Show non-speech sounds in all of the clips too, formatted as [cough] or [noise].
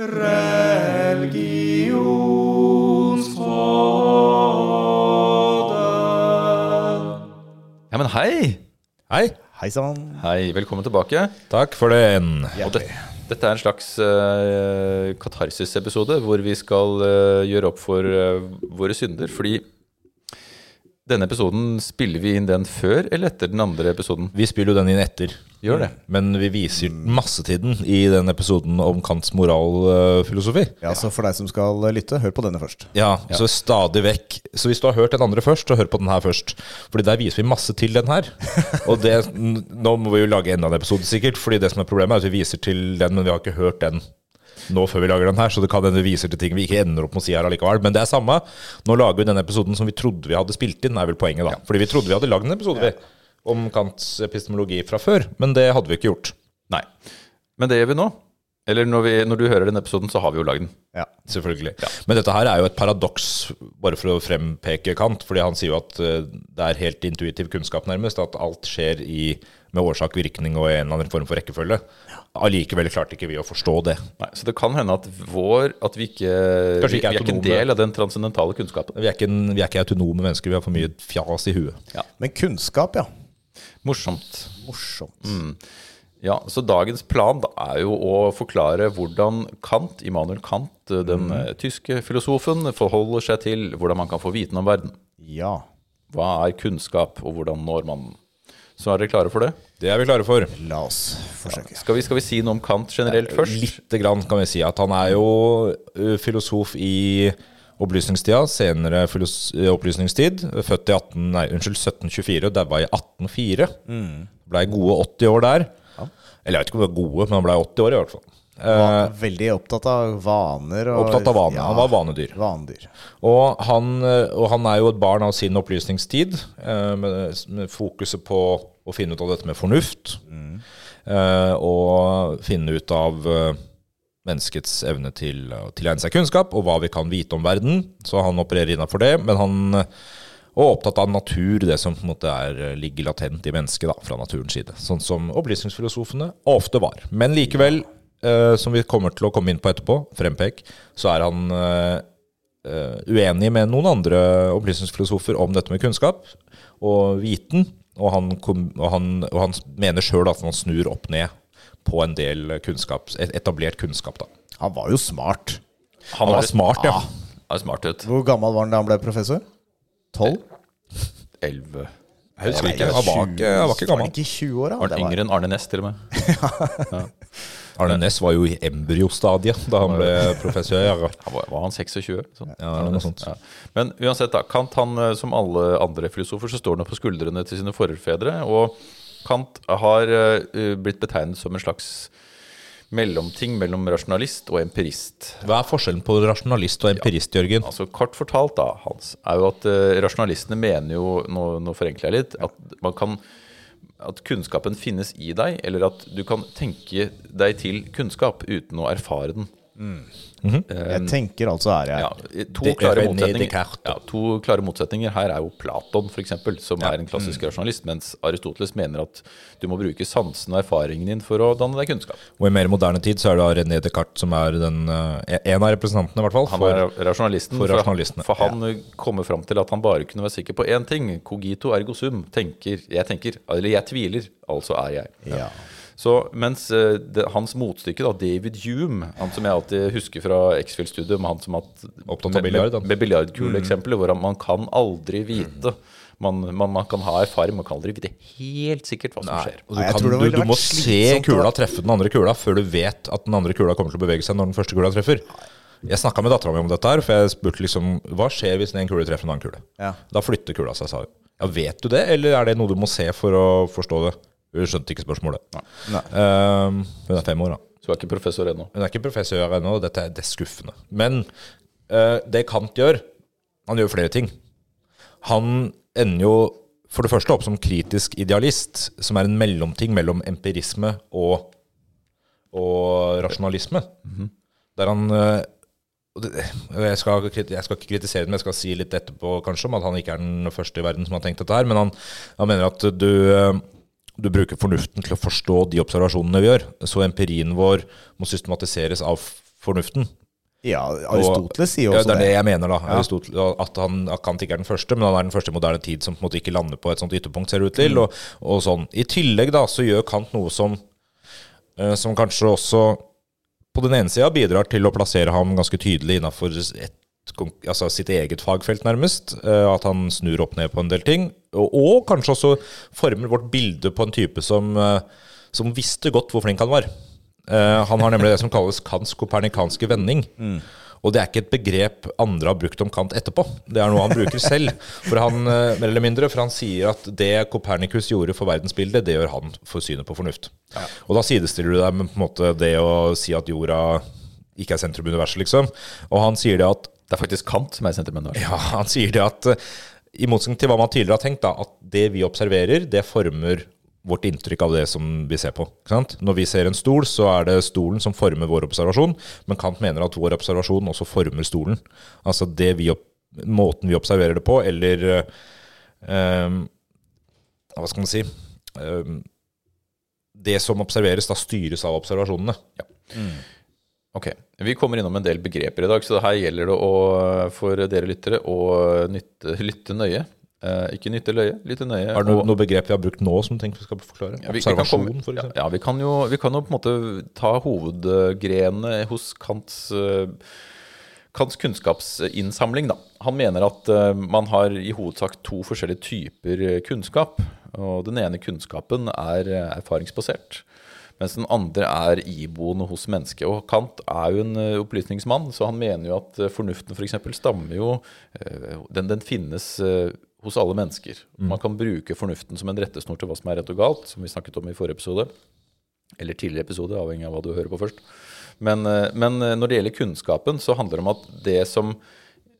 Religionsrådet. Ja, men hei! Hei. Hei sann. Hei, velkommen tilbake. Takk for den. Det, dette er en slags uh, katarsis-episode hvor vi skal uh, gjøre opp for uh, våre synder. Fordi denne episoden spiller vi inn den før eller etter den andre episoden? Vi spiller jo den inn etter. Gjør det. Men vi viser masse til i den episoden om Kants moralfilosofi. Ja, så for deg som skal lytte, hør på denne først. Ja, så stadig vekk Så hvis du har hørt den andre først, så hør på den her først. Fordi der viser vi masse til den her. [laughs] Og det, nå må vi jo lage enda en episode, sikkert. Fordi det som er problemet, er at vi viser til den, men vi har ikke hørt den nå før vi lager den her. Så det kan hende vi viser til ting vi ikke ender opp med å si her allikevel. Men det er samme. Nå lager vi den episoden som vi trodde vi hadde spilt inn, er vel poenget, da. Fordi vi trodde vi hadde lagd en episode vi, om Kants epistemologi fra før, men det hadde vi ikke gjort. Nei. Men det gjør vi nå. Eller når, vi, når du hører den episoden, så har vi jo lagd den. Ja. Selvfølgelig. Men dette her er jo et paradoks, bare for å frempeke Kant. fordi han sier jo at eh, det er helt intuitiv kunnskap, nærmest. At alt skjer i, med årsak, virkning og en eller annen form for rekkefølge. Allikevel klarte ikke vi å forstå det. Nei, så det kan hende at vår At vi ikke, Kanskje vi, ikke vi er ikke en del av den transcendentale kunnskapen. Vi er ikke, vi er ikke autonome mennesker, vi har for mye fjas i huet. Men kunnskap, ja. Morsomt. Morsomt. Ja, så dagens plan da, er jo å forklare hvordan Kant, Immanuel Kant, den mm. tyske filosofen, forholder seg til hvordan man kan få viten om verden. Ja. Hva er kunnskap, og hvordan når man den? Så er dere klare for det? Det er vi klare for. La oss forsøke. Skal vi, skal vi si noe om Kant generelt først? Lite grann kan vi si at han er jo filosof i opplysningstida, senere opplysningstid. Født i 18, nei, unnskyld, 1724 og daua i 1804. Blei gode 80 år der. Eller jeg vet ikke om det var gode, men han blei 80 år i hvert fall. Eh, Var veldig opptatt av vaner. Og, Opptatt av vaner. Han var vanedyr. Vanedyr. Og han, eh, og han er jo et barn av sin opplysningstid, eh, med, med fokuset på å finne ut av dette med fornuft. Mm. Og finne ut av eh, menneskets evne til å tilegne seg kunnskap, og hva vi kan vite om verden. Så han opererer innafor det. Men han er opptatt av natur, det som på en måte er, eh, ligger latent i mennesket da, fra naturens side. Sånn som opplysningsfilosofene ofte var. Men likevel, eh, som vi kommer til å komme inn på etterpå, frempek, så er han eh, eh, uenig med noen andre opplysningsfilosofer om dette med kunnskap og viten. Og han, kom, og han, og han mener sjøl at han snur opp ned på en del kunnskap, etablert kunnskap. da. Han var jo smart. Han var smart, ja. Er smart ut. Hvor gammel var han da han ble professor? Tolv? Elleve. Jeg husker ikke. Han var ikke, han var ikke gammel. han ikke 20 år, da? Var han var- yngre enn Arne Næss, til og med? [laughs] Arne Næss var jo i embryostadiet da han ble professor. [laughs] Han var, var han 26? Sånn. Ja, noe sånt. Ja. Men uansett, da, Kant han, eh, som alle andre filosofer, så står han på skuldrene til sine forfedre. Og Kant har eh, blitt betegnet som en slags mellomting mellom rasjonalist og empirist. Hva er forskjellen på rasjonalist og empirist, Jørgen? Altså Kort fortalt, da, Hans, er jo at eh, rasjonalistene mener jo, nå, nå forenkler jeg litt, at man kan at kunnskapen finnes i deg, eller at du kan tenke deg til kunnskap uten å erfare den. Jeg tenker altså er jeg Ja, to, Det klare ja, to klare motsetninger her er jo Platon, f.eks., som er en klassisk rasjonalist, mens Aristoteles mener at du må bruke sansen og erfaringen din for å danne deg kunnskap. Og i mer moderne tid så er det René Descartes som er den, eh, en av representantene, i hvert fall. Han for- er rasjonalisten, for for, rasjonalistene, for han ja. kommer fram til at han bare kunne være sikker på én ting. Cogito ergo sum. Tenker, jeg tenker. Eller jeg tviler, altså er jeg. Ja. Så mens eh, det, hans motstykke, da, David Hume, han som jeg alltid husker fra X-Field-studiet, med han som hatt Opptatt av med- biljard, med, med biljardkuleeksempler, hvor han, man kan aldri vite. Man, man, man kan ha erfaring, man kan aldri vite helt sikkert hva som Nei, skjer. og du, kan, du, du må se kula treffe den andre kula før du vet at den andre kula kommer til å bevege seg når den første kula treffer. Jeg snakka med dattera mi om dette, her for jeg spurte liksom Hva skjer hvis en kule treffer en annen kule? Ja. Da flytter kula seg, sa hun. Ja, vet du det, eller er det noe du må se for å forstå det? Hun skjønte ikke spørsmålet. Nei. Um, hun er fem år, da. Så hun er ikke professor ennå. Hun er ikke professor ennå, og dette er, det er skuffende. Men uh, det Kant gjør Han gjør flere ting. Han ender jo for det første opp som kritisk idealist, som er en mellomting mellom empirisme og, og rasjonalisme. Der han uh, jeg, skal, ikke- jeg skal ikke kritisere det, men jeg skal si litt etterpå kanskje om at han ikke er den første i verden som har tenkt dette her. Men han, han mener at du, eh, du bruker fornuften til å forstå de observasjonene vi gjør. Så empirien vår må systematiseres av fornuften. Ja, Aristoteles sier jo Ja, også det er det det. jeg mener, da. Ja. at, han, Kant ikke er den første, men han er den første i moderne tid som på en måte ikke lander på et sånt ytterpunkt, ser det ut til. Og, og sånn. I tillegg da, så gjør Kant noe som, eh, som kanskje også på den ene sida bidrar til å plassere ham ganske tydelig innafor altså sitt eget fagfelt, nærmest. eh, At han snur opp ned på en del ting. Og, og kanskje også former vårt bilde på en type som, eh, som visste godt hvor flink han var. Eh, han har nemlig det som kalles Kants kopernikanske vending. Og det er ikke et begrep andre har brukt om Kant etterpå. Det er noe han bruker selv. For han, mer eller mindre, for han sier at det Kopernikus gjorde for verdensbildet, det gjør han for synet på fornuft. Og da sidestiller du deg med på en måte det å si at jorda ikke er sentrum i universet, liksom. Og han sier det at Det er faktisk Kant som er universet. ja, han sier det at eh, i motsetning til hva man tidligere har tenkt, da, at det vi observerer, det former vårt inntrykk av det som vi ser på. Når vi ser en stol, så er det stolen som former vår observasjon, men Kant mener at vår observasjon også former stolen. Altså det vi måten vi observerer det på, eller eh, Hva skal man si øh, Det som observeres, da styres av observasjonene. Ok, Vi kommer innom en del begreper i dag, så her gjelder det å, for dere lyttere å nytte, lytte nøye. Eh, ikke nytte løye, lytte nøye. Er det noe, noe begrep vi har brukt nå som tenker vi skal forklare? Ja, vi- vi Observasjon, komme- for eksempel. Ja, vi kan, jo, vi kan jo på en måte ta hovedgrenene hos Kants, eh, Kants kunnskapsinnsamling. Da. Han mener at eh, man har i hovedsak to forskjellige typer kunnskap. Og den ene kunnskapen er eh, erfaringsbasert, mens den andre er iboende hos mennesket. Og Kant er jo en eh, opplysningsmann, så han mener jo at eh, fornuften f.eks. stammer jo eh, den, den finnes hos alle mennesker. Man kan bruke fornuften som en rettesnor til hva som er rett og galt, som vi snakket om i forrige episode. Eller tidligere episode, avhengig av hva du hører på først. Men, men når det gjelder kunnskapen, så handler det om at det som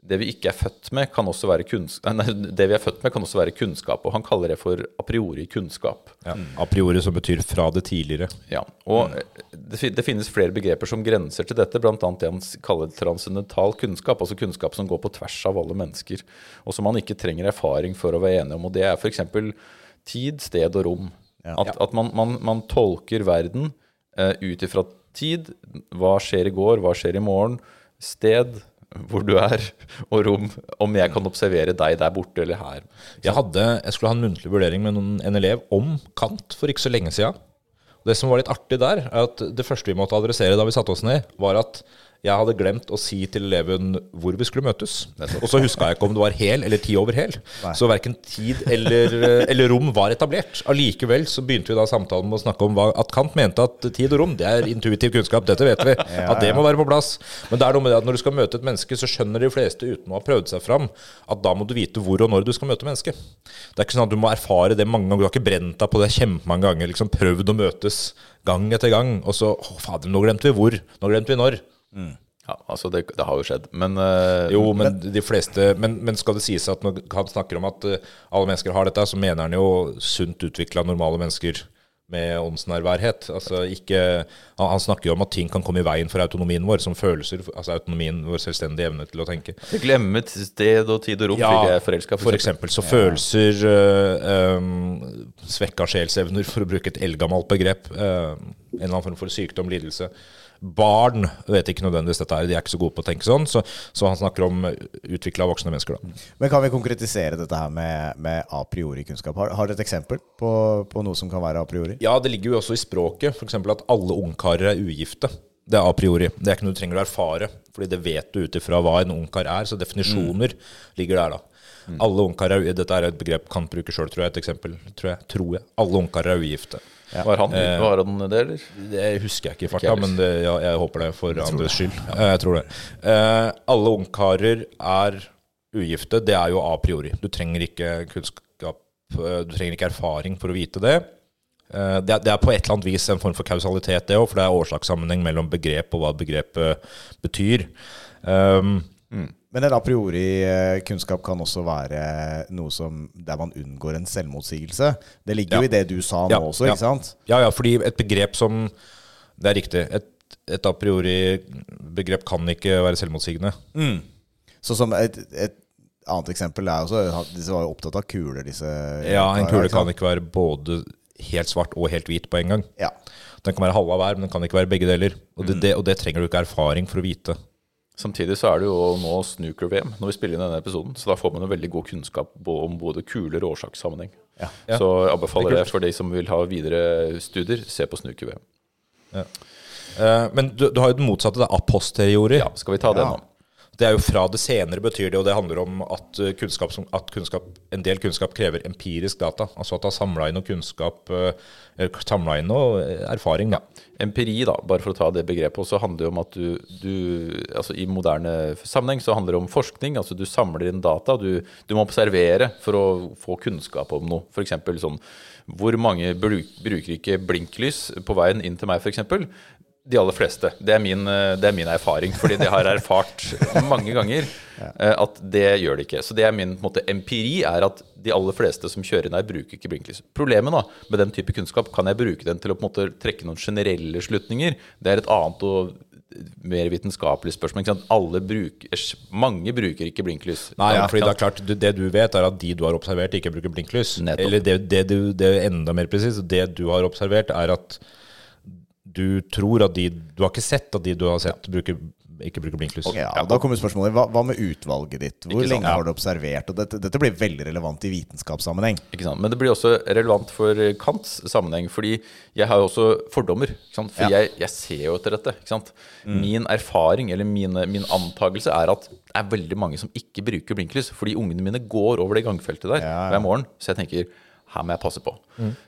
det vi ikke er født med, kan også være kunnskap, nei, det vi er født med, kan også være kunnskap. Og han kaller det for a priori kunnskap. Ja. A priori som betyr fra det tidligere. Ja, og det, det finnes flere begreper som grenser til dette, bl.a. det han kaller transcendental kunnskap, altså kunnskap som går på tvers av alle mennesker, og som man ikke trenger erfaring for å være enig om. Og det er f.eks. tid, sted og rom. At, at man, man, man tolker verden uh, ut ifra tid, hva skjer i går, hva skjer i morgen, sted, hvor du er, og rom, om jeg kan observere deg der borte eller her. Jeg, hadde, jeg skulle ha en muntlig vurdering med noen, en elev om Kant for ikke så lenge siden. Det som var litt artig der, er at det første vi måtte adressere da vi satte oss ned, var at jeg hadde glemt å si til eleven hvor vi skulle møtes. Og så huska jeg ikke om det var hel eller ti over hel. Så verken tid eller, eller rom var etablert. Allikevel så begynte vi da samtalen med å snakke om hva, at Kant mente at tid og rom det er intuitiv kunnskap. Dette vet vi. At det må være på plass. Men det er noe med det at når du skal møte et menneske, så skjønner de fleste uten å ha prøvd seg fram, at da må du vite hvor og når du skal møte mennesket. Det er ikke sånn at du må erfare det mange ganger. Du har ikke brent deg på det kjempemange ganger. Liksom prøvd å møtes gang etter gang. Og så Å, fader, nå glemte vi hvor. Nå glemte vi når. Ja, altså det, det har jo skjedd, men uh, Jo, men de fleste Men, men skal det sies at når han snakker om at uh, alle mennesker har dette, så mener han jo sunt utvikla normale mennesker med åndsnærværhet. Altså ikke han, han snakker jo om at ting kan komme i veien for autonomien vår, som følelser. Altså autonomien, vår selvstendige evne til å tenke. Glemme sted og tid og rom Ja, fordi jeg er forelska. For eksempel så følelser uh, um, Svekka sjelsevner, for å bruke et eldgammelt begrep. Uh, en eller annen form for sykdom, lidelse. Barn vet ikke nødvendigvis dette her, de er ikke så gode på å tenke sånn. Så, så han snakker om utvikla voksne mennesker, da. Men kan vi konkretisere dette her med, med a priori kunnskap? Har, har du et eksempel på, på noe som kan være a priori? Ja, det ligger jo også i språket. F.eks. at alle ungkarer er ugifte. Det er a priori. Det er ikke noe du trenger å erfare, Fordi det vet du ut ifra hva en ungkar er. Så definisjoner ligger der, da. Alle ungkarer er Dette er et begrep Kant bruker sjøl, tror jeg. Et eksempel. Tror jeg. Tror jeg. Alle ungkarer er ugifte. Var han, var han det, eller? Det husker jeg ikke i farta, men det, ja, jeg håper det for andres skyld. Ja. Jeg tror det. Eh, alle ungkarer er ugifte. Det er jo a priori. Du trenger ikke kunnskap eh, Du trenger ikke erfaring for å vite det. Eh, det, er, det er på et eller annet vis en form for kausalitet, det òg, for det er årsakssammenheng mellom begrep og hva begrepet betyr. Um, Men en a priori eh, kan også være noe som der man unngår en selvmotsigelse. Det ligger jo i det du sa nå Ja, også, ja. ikke sant? Ja, ja, fordi et begrep som Det er riktig. Et, et a priori-begrep kan ikke være selvmotsigende. Så som et, et annet eksempel er også Disse var jo opptatt av kuler, disse Ja, en kule kan ikke være både helt svart og helt hvit på en gang. Ja. Den kan være halve av hver, men den kan ikke være begge deler. Og det, det, og det trenger du ikke erfaring for å vite. Samtidig så er det jo nå snooker-VM når vi spiller inn denne episoden, så da får man jo veldig god kunnskap om både kuler og årsakssammenheng. Ja. Så jeg anbefaler det for de som vil ha videre studier, se på snooker-VM. Eh, men du, du har jo den motsatte, da, er aposteriori. Ja, skal vi ta det Ja. nå? Det er jo fra det senere, betyr det, og det handler om at, uh, kunnskap, at kunnskap, en del kunnskap krever empirisk data. Altså at du har samla inn noe kunnskap, uh, samla inn noe eh, erfaring. Da. Empiri, da, bare for å ta det begrepet, også handler jo om at du, du altså I moderne sammenheng så handler det om forskning. altså Du samler inn data. Du, du må observere for å få kunnskap om noe. F.eks. sånn Hvor mange bruk, bruker ikke blinklys på veien inn til meg, f.eks.? De aller fleste. Det er, min, eh, det er min erfaring, fordi det har jeg erfart mange ganger. eh, At det gjør det ikke. Så det er min på måte, empiri er at de aller fleste som kjører inn her, bruker ikke blinklys. Problemet da, med den type kunnskap, kan jeg bruke den til å måte trekke noen generelle slutninger? Det er et annet og mer vitenskapelig spørsmål. Ikke sant? Alle bruker, mange bruker ikke blinklys. Nei, Ja, fordi det er klart, det du vet, er at de du har observert, ikke bruker blinklys. Nettopp. Eller det, det, du, det er enda mer presist. Det du har observert, er at du tror at de Du har ikke sett at de du har sett, bruker, ikke bruker blinklys. Ja, og Da kommer spørsmålet hva, hva med utvalget ditt? Hvor lenge har du observert? Og dette, dette blir veldig relevant i vitenskapssammenheng. Ikke sant? Men det blir også relevant for Kants sammenheng, fordi jeg har jo også fordommer. Ikke sant? For Ja. jeg, jeg ser jo etter dette. Ikke sant? Min erfaring, eller mine, min antakelse, er at det er veldig mange som ikke bruker blinklys, fordi ungene mine går over det gangfeltet der Ja, ja. hver morgen. Så jeg tenker her må jeg passe på.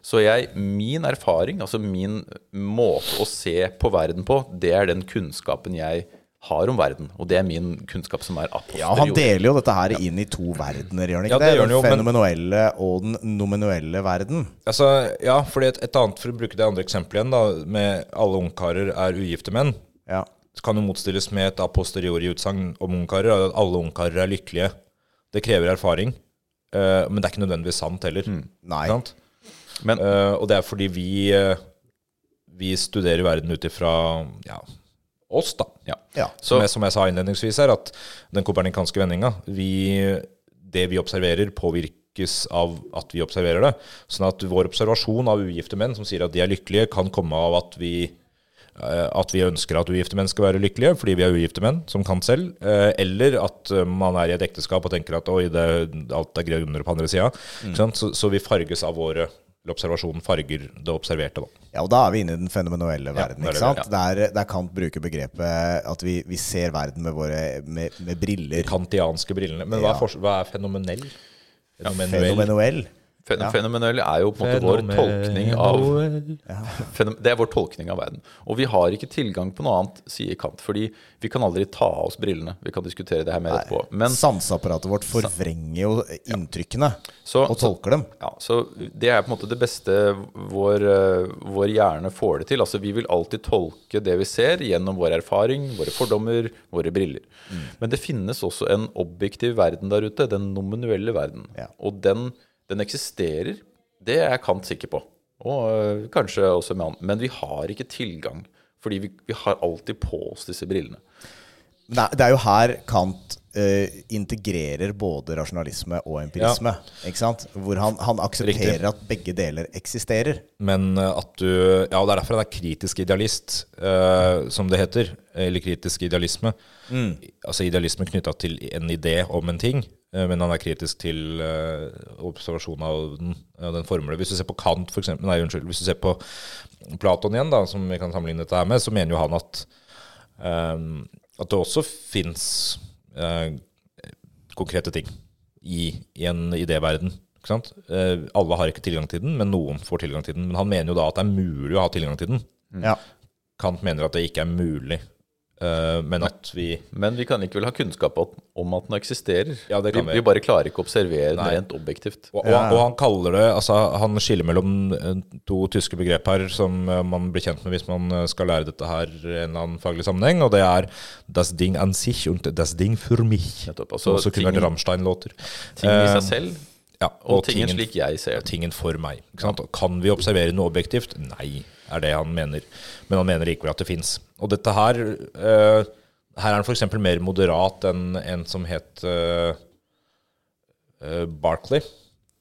Så jeg, min erfaring, altså min måte å se på verden på, det er den kunnskapen jeg har om verden. Og det er min kunnskap som er a Ja, Han deler jo dette her inn i to verdener, gjør han Ja, ikke det det? gjør han jo, Den men- fenomenuelle og den nomenuelle verden. Altså, ja, fordi et, et annet, for å bruke det andre eksempelet igjen, da, med alle ungkarer er ugifte menn, Ja. så kan jo motstilles med et a posteriori-utsagn om ungkarer, at alle ungkarer er lykkelige. Det krever erfaring, eh, men det er ikke nødvendigvis sant heller. Nei. Sant? Men uh, og det er fordi vi, uh, vi studerer verden ut ifra ja, oss, da. ja. Ja. Som, jeg, som jeg sa innledningsvis her, at den kopernikanske vendinga vi, Det vi observerer, påvirkes av at vi observerer det. Sånn at vår observasjon av ugifte menn som sier at de er lykkelige, kan komme av at vi at vi ønsker at ugifte menn skal være lykkelige fordi vi er ugifte menn som kan selv. eh, Eller at eh, man er i et ekteskap og tenker at oi, det, alt er grønnere på andre sida. Så, så vi farges av våre Observasjonen farger det observerte. da. Ja, og da er vi inne i den fenomenuelle verden. er ikke sant? Ja. Der, der Kant bruker begrepet at vi, vi ser verden med våre med, med briller. Kantianske brillene. Men hva er, fors- hva er fenomenell? Fenomenuell. Fenomenuell. Fen Fenomenell er jo på en måte vår tolkning av Det er vår tolkning av verden. Og vi har ikke tilgang på noe annet, sier Kant. Fordi vi kan aldri ta av oss brillene. Vi kan diskutere det her med etterpå. Men Sanseapparatet vårt forvrenger jo inntrykkene Så- og tolker dem. Ja, så Det er på en måte det beste vår, eh, vår hjerne får det til. Altså Vi vil alltid tolke det vi ser gjennom vår erfaring, våre fordommer, våre briller. Men det finnes også en objektiv verden der ute, den nominuelle verden. Ja. Og den, den eksisterer. Det er Kant sikker på. Og eh, kanskje også med han. Men vi har ikke tilgang. Fordi vi, vi har alltid på oss disse brillene. Nei, Det er, jo her Kant eh, integrerer både rasjonalisme og empirisme. Ikke sant? Hvor han, han aksepterer Riktig. at begge deler eksisterer. Men eh, at du Ja, og det er derfor han er kritisk idealist, eh, som det heter. Eller kritisk idealisme. Altså idealisme knytta til en idé om en ting. Eh, Men han er kritisk til observasjonen observasjon av den, den formelen. Hvis du ser på Kant, for eksempel, Nei, unnskyld. Hvis du ser på Platon igjen, da, som vi kan sammenligne dette her med, så mener jo han at eh, at det også fins konkrete ting i, i en idéverden. Eh, alle har ikke tilgang til den, men noen får tilgang til den. Men han mener jo da at det er mulig å ha tilgang til den. Ja. Kant mener at det ikke er mulig, eh, men at vi Men vi kan likevel ha kunnskap om at den eksisterer. Ja, det kan vi, vi. vi bare klarer ikke å observere den rent objektivt. og, og, og han kaller det altså Han skiller mellom eh, to tyske begrep her som eh, man blir kjent med hvis man eh, skal lære dette her i en eller annen faglig sammenheng, og det er Das Ding an sich und das Ding für mich. Nettopp. Som Altså, også kunne vært Rammstein-låter. Ting i Eh, seg selv, Ja, og, tingen slik jeg ser den. tingen for meg. Ikke sant? Kan vi observere noe objektivt? Nei, er det han mener. Men han mener likevel at det fins. Og dette her uh, Her er han f.eks. mer moderat enn en som het uh, uh, Barclay.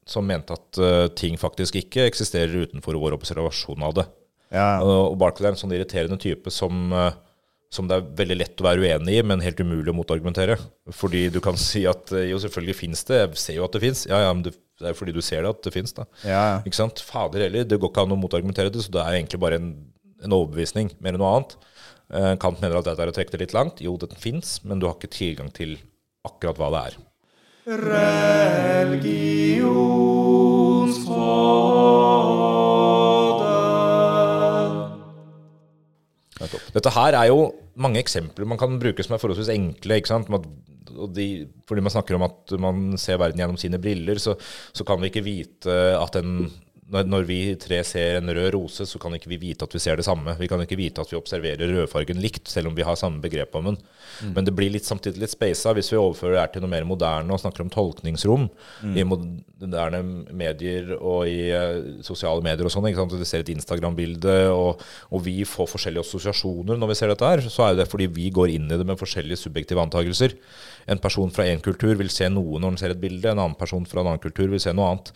som mente at eh, ting faktisk ikke eksisterer utenfor vår observasjon av det. Ja, Og Barclay er en sånn irriterende type som, eh, som det er veldig lett å være uenig i, men helt umulig å motargumentere. Fordi du kan si at eh, jo, selvfølgelig fins det, jeg ser jo at det fins. Ja, ja, men det, er fordi du ser det at det fins, da. ja. Ikke sant? Fader heller, det går ikke an å motargumentere det, så det er egentlig bare en, en overbevisning, mer enn noe annet. Eh, Kant mener at dette er å trekke det litt langt. Jo, den fins, men du har ikke tilgang til akkurat hva det er. Dette her er jo mange eksempler man kan bruke som er forholdsvis enkle. ikke sant? De, fordi man snakker om at man ser verden gjennom sine briller, så, så kan vi ikke vite at en når, når vi tre ser en rød rose, så kan ikke vi vite at vi ser det samme. Vi kan ikke vite at vi observerer rødfargen likt, selv om vi har samme begrep om den. Men det blir litt, samtidig litt speisa hvis vi overfører det her til noe mer moderne og snakker om tolkningsrom i moderne medier og i uh, sosiale medier og sånn. Vi? Ser et Instagram-bilde, og, og vi får forskjellige assosiasjoner når vi ser dette her. Så er det fordi vi går inn i det med forskjellige subjektive antakelser. En person fra én kultur vil se noe når han ser et bilde, en annen person fra en annen kultur vil se noe annet.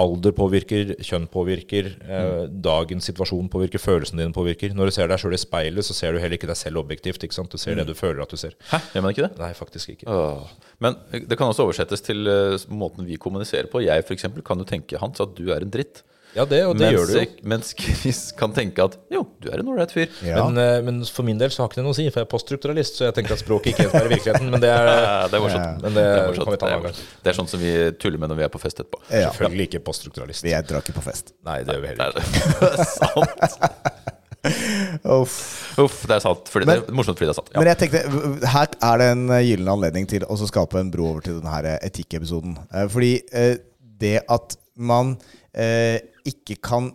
Alder påvirker, kjønn påvirker, eh, dagens situasjon påvirker, følelsene dine påvirker. Når du ser deg sjøl i speilet, så ser du heller ikke deg selv objektivt. ikke sant? Du ser det du føler at du ser. Hæ, gjør man ikke det? Nei, faktisk ikke. Åh. Men det kan også oversettes til eh, måten vi kommuniserer på. Jeg eksempel, kan jo tenke Hans at du er en dritt. Ja, det, og det mens, gjør du jo. mens Chris kan tenke at jo, du er en ålreit fyr. Ja. Men, eh, men for min del så har ikke det noe å si, for jeg er poststrukturalist, så jeg tenker at språket ikke er virkeligheten. Men det er, [laughs] det er morsomt. men det, Det er Det sånn som vi tuller med når vi er på fest etterpå. ja. Selvfølgelig ikke poststrukturalist. Vi drar ikke på fest. Nei, det gjør vi heller er ikke. [laughs] det. sant. [laughs] Uff. Uff, det er sant. Fordi Men- det er morsomt fordi det er sant. Ja. Men jeg tenkte, her er det en eh, gyllen anledning til å skape en bro over til denne her etikkepisoden. Eh, Fordi eh, det at man eh, ikke kan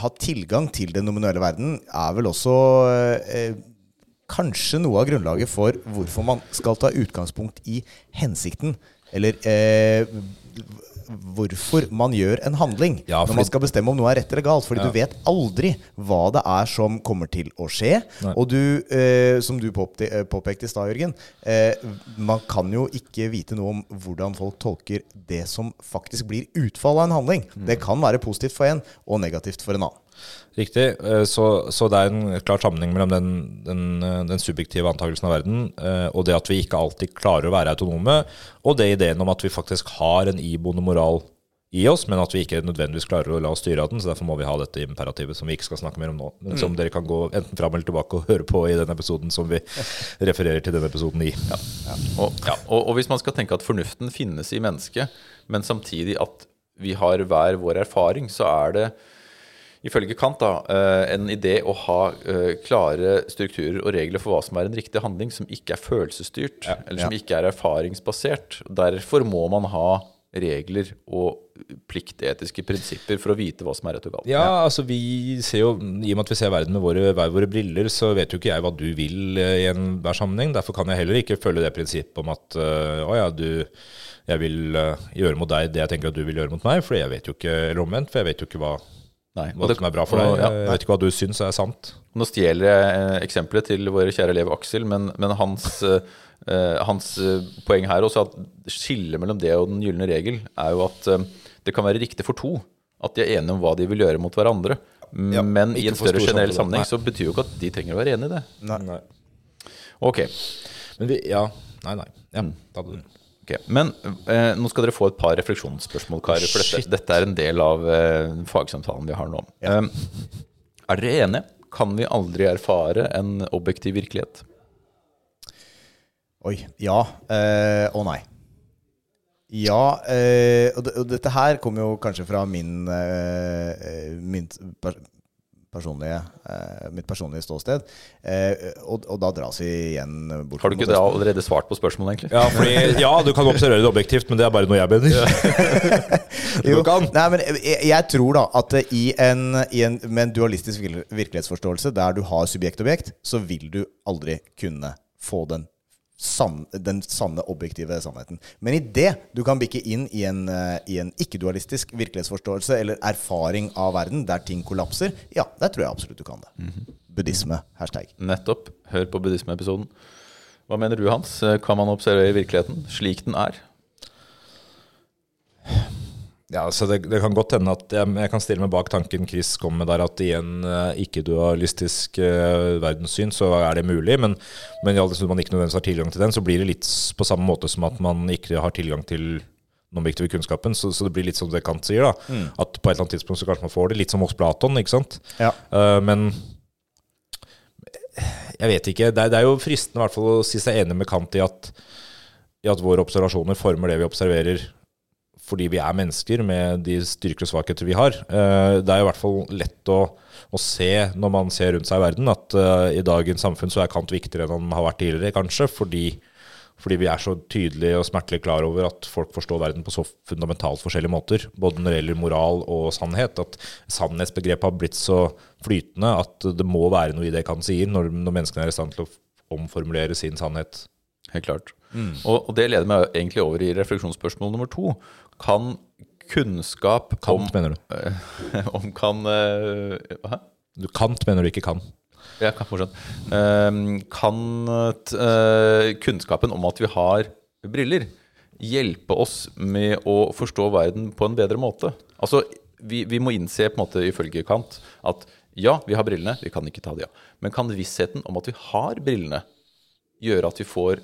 ha tilgang til den nominelle verden, er vel også eh, kanskje noe av grunnlaget for hvorfor man skal ta utgangspunkt i hensikten. Eller eh, hvorfor man gjør en handling Ja, når man skal bestemme om noe er rett eller galt. Fordi Ja. du vet aldri hva det er som kommer til å skje. Nei. Og du, eh, som du eh, påpekte i stad, Jørgen, eh, man kan jo ikke vite noe om hvordan folk tolker det som faktisk blir utfallet av en handling. Mm. Det kan være positivt for en og negativt for en annen. Riktig. eh, Så, så det er en klar sammenheng mellom den, den, eh, den subjektive antakelsen av verden eh, og det at vi ikke alltid klarer å være autonome, og det ideen om at vi faktisk har en iboende moral i oss, men at vi ikke nødvendigvis klarer å la oss styre av den. Så derfor må vi ha dette imperativet, som vi ikke skal snakke mer om nå. Men som dere kan gå enten fram eller tilbake og høre på i den episoden som vi [laughs] refererer til denne episoden i. Og, ja, og, og hvis man skal tenke at fornuften finnes i mennesket, men samtidig at vi har hver vår erfaring, så er det ifølge Kant da, eh, en idé å ha eh, klare strukturer og regler for hva som er en riktig handling, som ikke er følelsesstyrt, eller som ikke er erfaringsbasert. Derfor må man ha regler og pliktetiske prinsipper for å vite hva som er rett og galt. Ja, altså vi ser jo, I og med at vi ser verden med våre, hver våre briller, så vet jo ikke jeg hva du vil eh, i enhver sammenheng. Derfor kan jeg heller ikke følge det prinsippet om at å ja, du, jeg vil gjøre mot deg det jeg tenker at du vil gjøre mot meg. For jeg vet jo ikke, eller omvendt, for jeg vet jo ikke hva, Nei, hva og det- som er bra for og- deg. ja, jeg vet ikke hva du syns er sant. Nå stjeler jeg eh, eksempelet til vår kjære elev Aksel, men, men hans, eh, eh, hans eh, poeng her også, at skillet mellom det og den gylne regel, er jo at eh, det kan være riktig for to at de er enige om hva de vil gjøre mot hverandre. Ja, men i en større generell sammenheng så betyr jo ikke at de trenger å være enig i det. Nei. Ok, Men vi, ja, nei, nei. Ja, Mm. Ta det. ok. Men eh, nå skal dere få et par refleksjonsspørsmål, karer. For dette, dette er en del av eh, fagsamtalen vi har nå. Eh, er dere enige? Kan vi aldri erfare en objektiv virkelighet? Oi. Ja eh, og nei. Ja, eh, og, det, og dette her kommer jo kanskje fra min, eh, eh, min personlige, eh, mitt personlige ståsted. Eh, og, og da dras vi igjen bort Har du ikke allerede svart på spørsmålet, egentlig? Ja, fordi, ja, du kan observere det objektivt, men det er bare noe jeg mener. [laughs] Jo, Du kan. Nei, men jeg, jeg tror da at eh, i en, i en, med en dualistisk virkelighetsforståelse der du har subjekt-objekt, så vil du aldri kunne få den, sann, den sanne, objektive sannheten. Men i det du kan bikke inn i en, eh, i en ikke-dualistisk virkelighetsforståelse eller erfaring av verden der ting kollapser, ja, der tror jeg absolutt du kan det. Buddhisme. Hashtag. Nettopp. Hør på buddhismeepisoden. Hva mener du, Hans? Kan man observere virkeligheten slik den er? Ja, så det, det kan godt hende at jeg, jeg kan stille meg bak tanken Chris kom med der, at i en uh, ikke-dualistisk uh, verdenssyn så er det mulig. Men, men i all man ikke nødvendigvis har tilgang til den, så blir det litt på samme måte som at man ikke har tilgang til den objektive kunnskapen. Så, så det blir litt som det Kant sier, da. At på et eller annet tidspunkt så kanskje man får det. Litt som hos Platon, ikke sant. Ja. Uh, men jeg vet ikke. Det er, det er jo fristende i hvert fall å si seg enig med Kant i at, i at våre observasjoner former det vi observerer fordi vi er mennesker med de styrker og svakheter vi har. Eh, Det er i hvert fall lett å, å se når man ser rundt seg i verden, at eh, i dagens samfunn så er Kant viktigere enn han har vært tidligere, kanskje. Fordi, fordi vi er så tydelige og smertelig klar over at folk forstår verden på så fundamentalt forskjellige måter. Både når det gjelder moral og sannhet. At sannhetsbegrepet har blitt så flytende at det må være noe i det Kant sier, når, når menneskene er i stand til å omformulere sin sannhet. Helt klart. Og, og det leder meg egentlig over i refleksjonsspørsmål nummer to. Kan kunnskap om, mener du? [laughs] om kan eh, Hva? Du Kant mener du ikke kan. Ja, kan, fortsatt. Ehm, kan eh, kunnskapen om at vi har briller, hjelpe oss med å forstå verden på en bedre måte? Altså, vi, vi må innse, på en måte, ifølge Kant, at ja, vi har brillene, vi kan ikke ta de av. Men kan vissheten om at vi har brillene, gjøre at vi får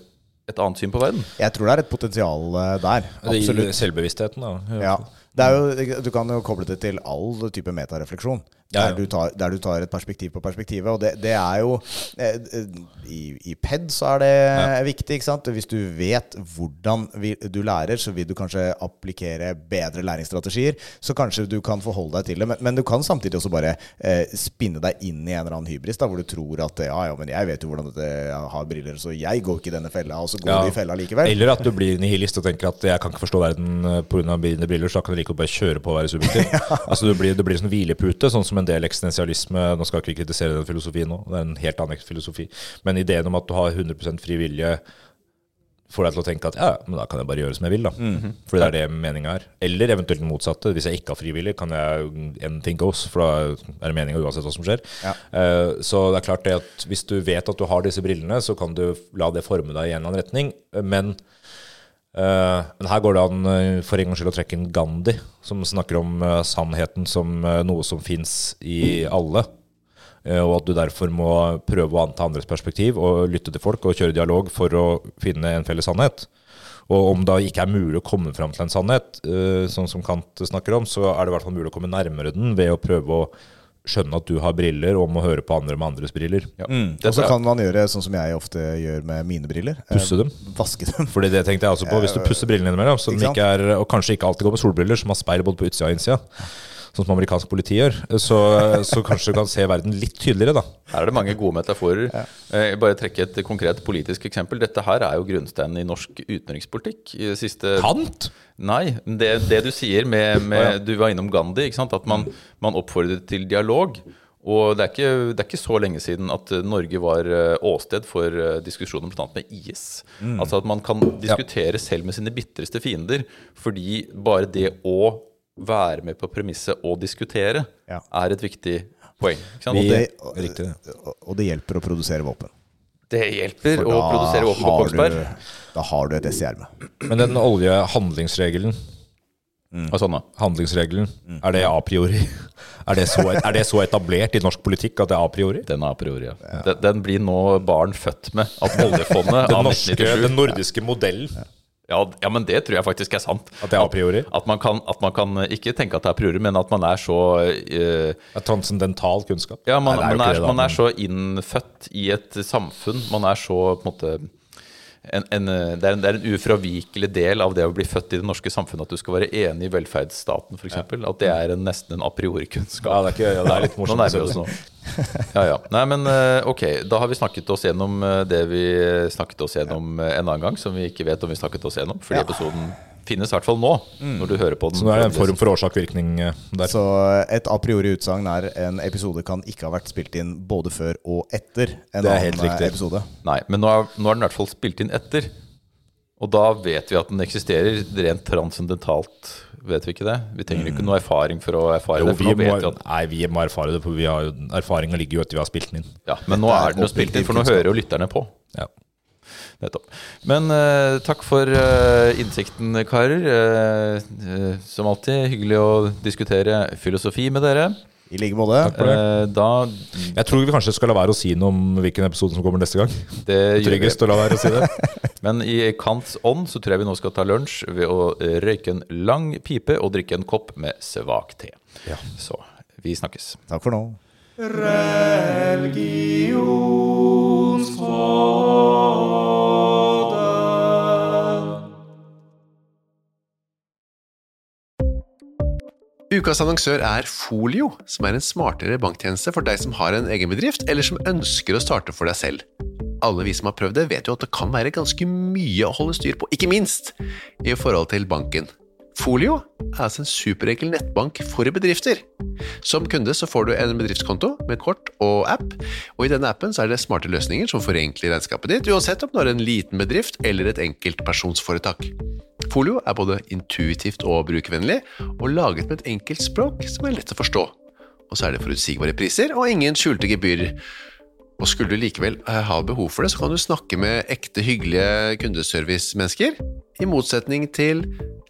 et annet syn på verden? Jeg tror det er et potensial eh, der. Det gir Absolutt. selvbevisstheten, da. Ja. Det er jo, du kan jo koble det til all type metarefleksjon. Ja, ja. Der, du tar, der du tar et perspektiv på perspektivet. Og det, det er jo eh, eh, i, I PED så er det viktig. ikke sant? Hvis du vet hvordan vi, du lærer, så vil du kanskje applikere bedre læringsstrategier. Så kanskje du kan forholde deg til det. Men, men du kan samtidig også bare eh, spinne deg inn i en eller annen hybris, da, hvor du tror at ja, ja, men jeg vet jo hvordan dette, har briller, så jeg går ikke i denne fella, og så går Ja. du i fella likevel. Eller at du blir nihilist og tenker at jeg kan ikke forstå verden pga. mine briller, så da kan du like godt bare kjøre på og være subjektiv. [laughs] Altså Du blir, en blir sånn hvilepute, sånn som en del eksistensialisme Nå skal ikke vi kritisere den filosofien nå, det er en helt annen filosofi. Men ideen om at du har 100% fri vilje får deg til å tenke at ja, men da kan jeg bare gjøre som jeg vil, da. Fordi det er det meninga er. Eller eventuelt den motsatte. Hvis jeg ikke har frivillig, kan jeg anything goes, for da er det meninga uansett hva som skjer. Ja. Uh, Så det er klart det at hvis du vet at du har disse brillene, så kan du la det forme deg i en eller annen retning. Men, men her går det an eh, for en gangs skyld å trekke inn Gandhi, som snakker om eh, sannheten som eh, noe som fins i alle. Eh, Og at du derfor må prøve å anta andres perspektiv og lytte til folk og kjøre dialog for å finne en felles sannhet. Og om det ikke er mulig å komme fram til en sannhet, eh, sånn som Kant snakker om, så er det i hvert fall mulig å komme nærmere den ved å prøve å skjønne at du har briller, og må høre på andre med andres briller. Ja. Og så kan man gjøre sånn som jeg ofte gjør med mine briller. Eh, Pusse dem. Vaske dem. Fordi det tenkte jeg også på. Hvis du pusser brillene innimellom, så de ikke er, og kanskje ikke alltid går med solbriller, som har speil både på utsida og innsida, sånn som amerikansk politi gjør, så, så kanskje du kan se verden litt tydeligere, da. Her er det mange gode metaforer. Eh, bare trekke et konkret politisk eksempel. Dette her er jo grunnsteinen i norsk utenrikspolitikk. I det siste Kant? Nei, det, det du sier med, med Du var innom Gandhi, ikke sant? at man, man oppfordrer til dialog. Og det er, ikke, det er ikke så lenge siden at eh, Norge var eh, åsted for eh, diskusjoner bl.a. med IS. Altså at man kan diskutere selv med sine bitreste fiender, fordi bare det å være med på premisset og diskutere Ja. er et viktig poeng. Ikke sant? Vi- Og det, og, og det hjelper å produsere våpen. Det hjelper å produsere våpen på Kongsberg. du, da har du et ess i ermet. Men den oljehandlingsregelen, sånn da. handlingsregelen, er det a priori? [laughs] Er det, så, er det så etablert i norsk politikk at det er a priori? Den er a priori, ja. Den, den blir nå barn født med av oljefondet [laughs] Den, av norske, 1997. den nordiske modellen, Ja, ja, men det tror jeg faktisk er sant. at det er a priori? At man, kan, at man kan ikke tenke at det er a priori, men at man er så eh, Er transcendental kunnskap? Ja, man, Nei, er man, er, det, man er så innfødt i et samfunn. Man er så på en måte en, en, det, er en, det er en ufravikelig del av det å bli født i det norske samfunnet at du skal være enig i velferdsstaten, f.eks. At det er en, nesten en a priori-kunnskap. Ja, det er, ikke, ja, det er litt [laughs] morsomt. oss nå. Ja, ja. Nei, men eh, ok. Da har vi snakket oss gjennom eh, det vi snakket oss gjennom eh, en annen gang, som vi ikke vet om vi snakket oss gjennom. Fordi episoden finnes i hvert fall nå, når du hører på den. Så nå er det en form for årsak-virkning eh, der. Så et a priori utsagn er en episode kan ikke ha vært spilt inn både før og etter en Det er annen helt riktig. eh, episode. Nei, men nå er, nå er den i hvert fall spilt inn etter. Og da vet vi at den eksisterer rent transcendentalt. Vet vi ikke det? Vi trenger ikke noe erfaring for å erfare Jo, det. For vi nå vet vi at, nei, vi må erfare det, for vi har erfaringa ligger jo etter vi har spilt den inn. ja, men nå er er den jo spilt inn, for nå hører jo lytterne på. Ja. Nettopp. Men uh, takk for uh, innsikten, karer. Uh, som alltid hyggelig å diskutere filosofi med dere. I like måte. Jeg tror vi kanskje skal la være å si noe om hvilken episode som kommer neste gang. det. Tryggest å la være å si det. [laughs] Men i Kants ånd så tror jeg vi nå skal ta lunsj ved å røyke en lang pipe og drikke en kopp med svak te. Ja. Så vi snakkes. Takk for nå. Ukas annonsør er Folio, som er en smartere banktjeneste for deg som har en egen bedrift, eller som ønsker å starte for deg selv. Alle vi som har prøvd det, vet jo at det kan være ganske mye å holde styr på, ikke minst i forhold til banken. Folio er altså en superenkel nettbank for bedrifter. Som kunde så får du en bedriftskonto med kort og app, og i denne appen så er det smarte løsninger som forenkler regnskapet ditt, uansett om du har en liten bedrift eller et enkeltpersonsforetak. Folio er både intuitivt og brukervennlig, og laget med et enkelt språk som er lett å forstå. Og så er det forutsigbare priser og ingen skjulte gebyrer. Og skulle du likevel eh, ha behov for det, så kan du snakke med ekte hyggelige kundeservice-mennesker, i motsetning til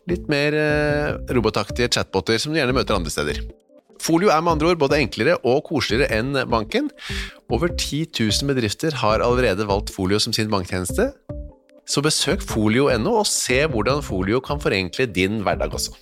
litt mer eh, robotaktige chatboter som du gjerne møter andre steder. Folio er med andre ord både enklere og koseligere enn banken. Over 10 000 bedrifter har allerede valgt Folio som sin banktjeneste, så besøk folio.no og se hvordan folio kan forenkle din hverdag også.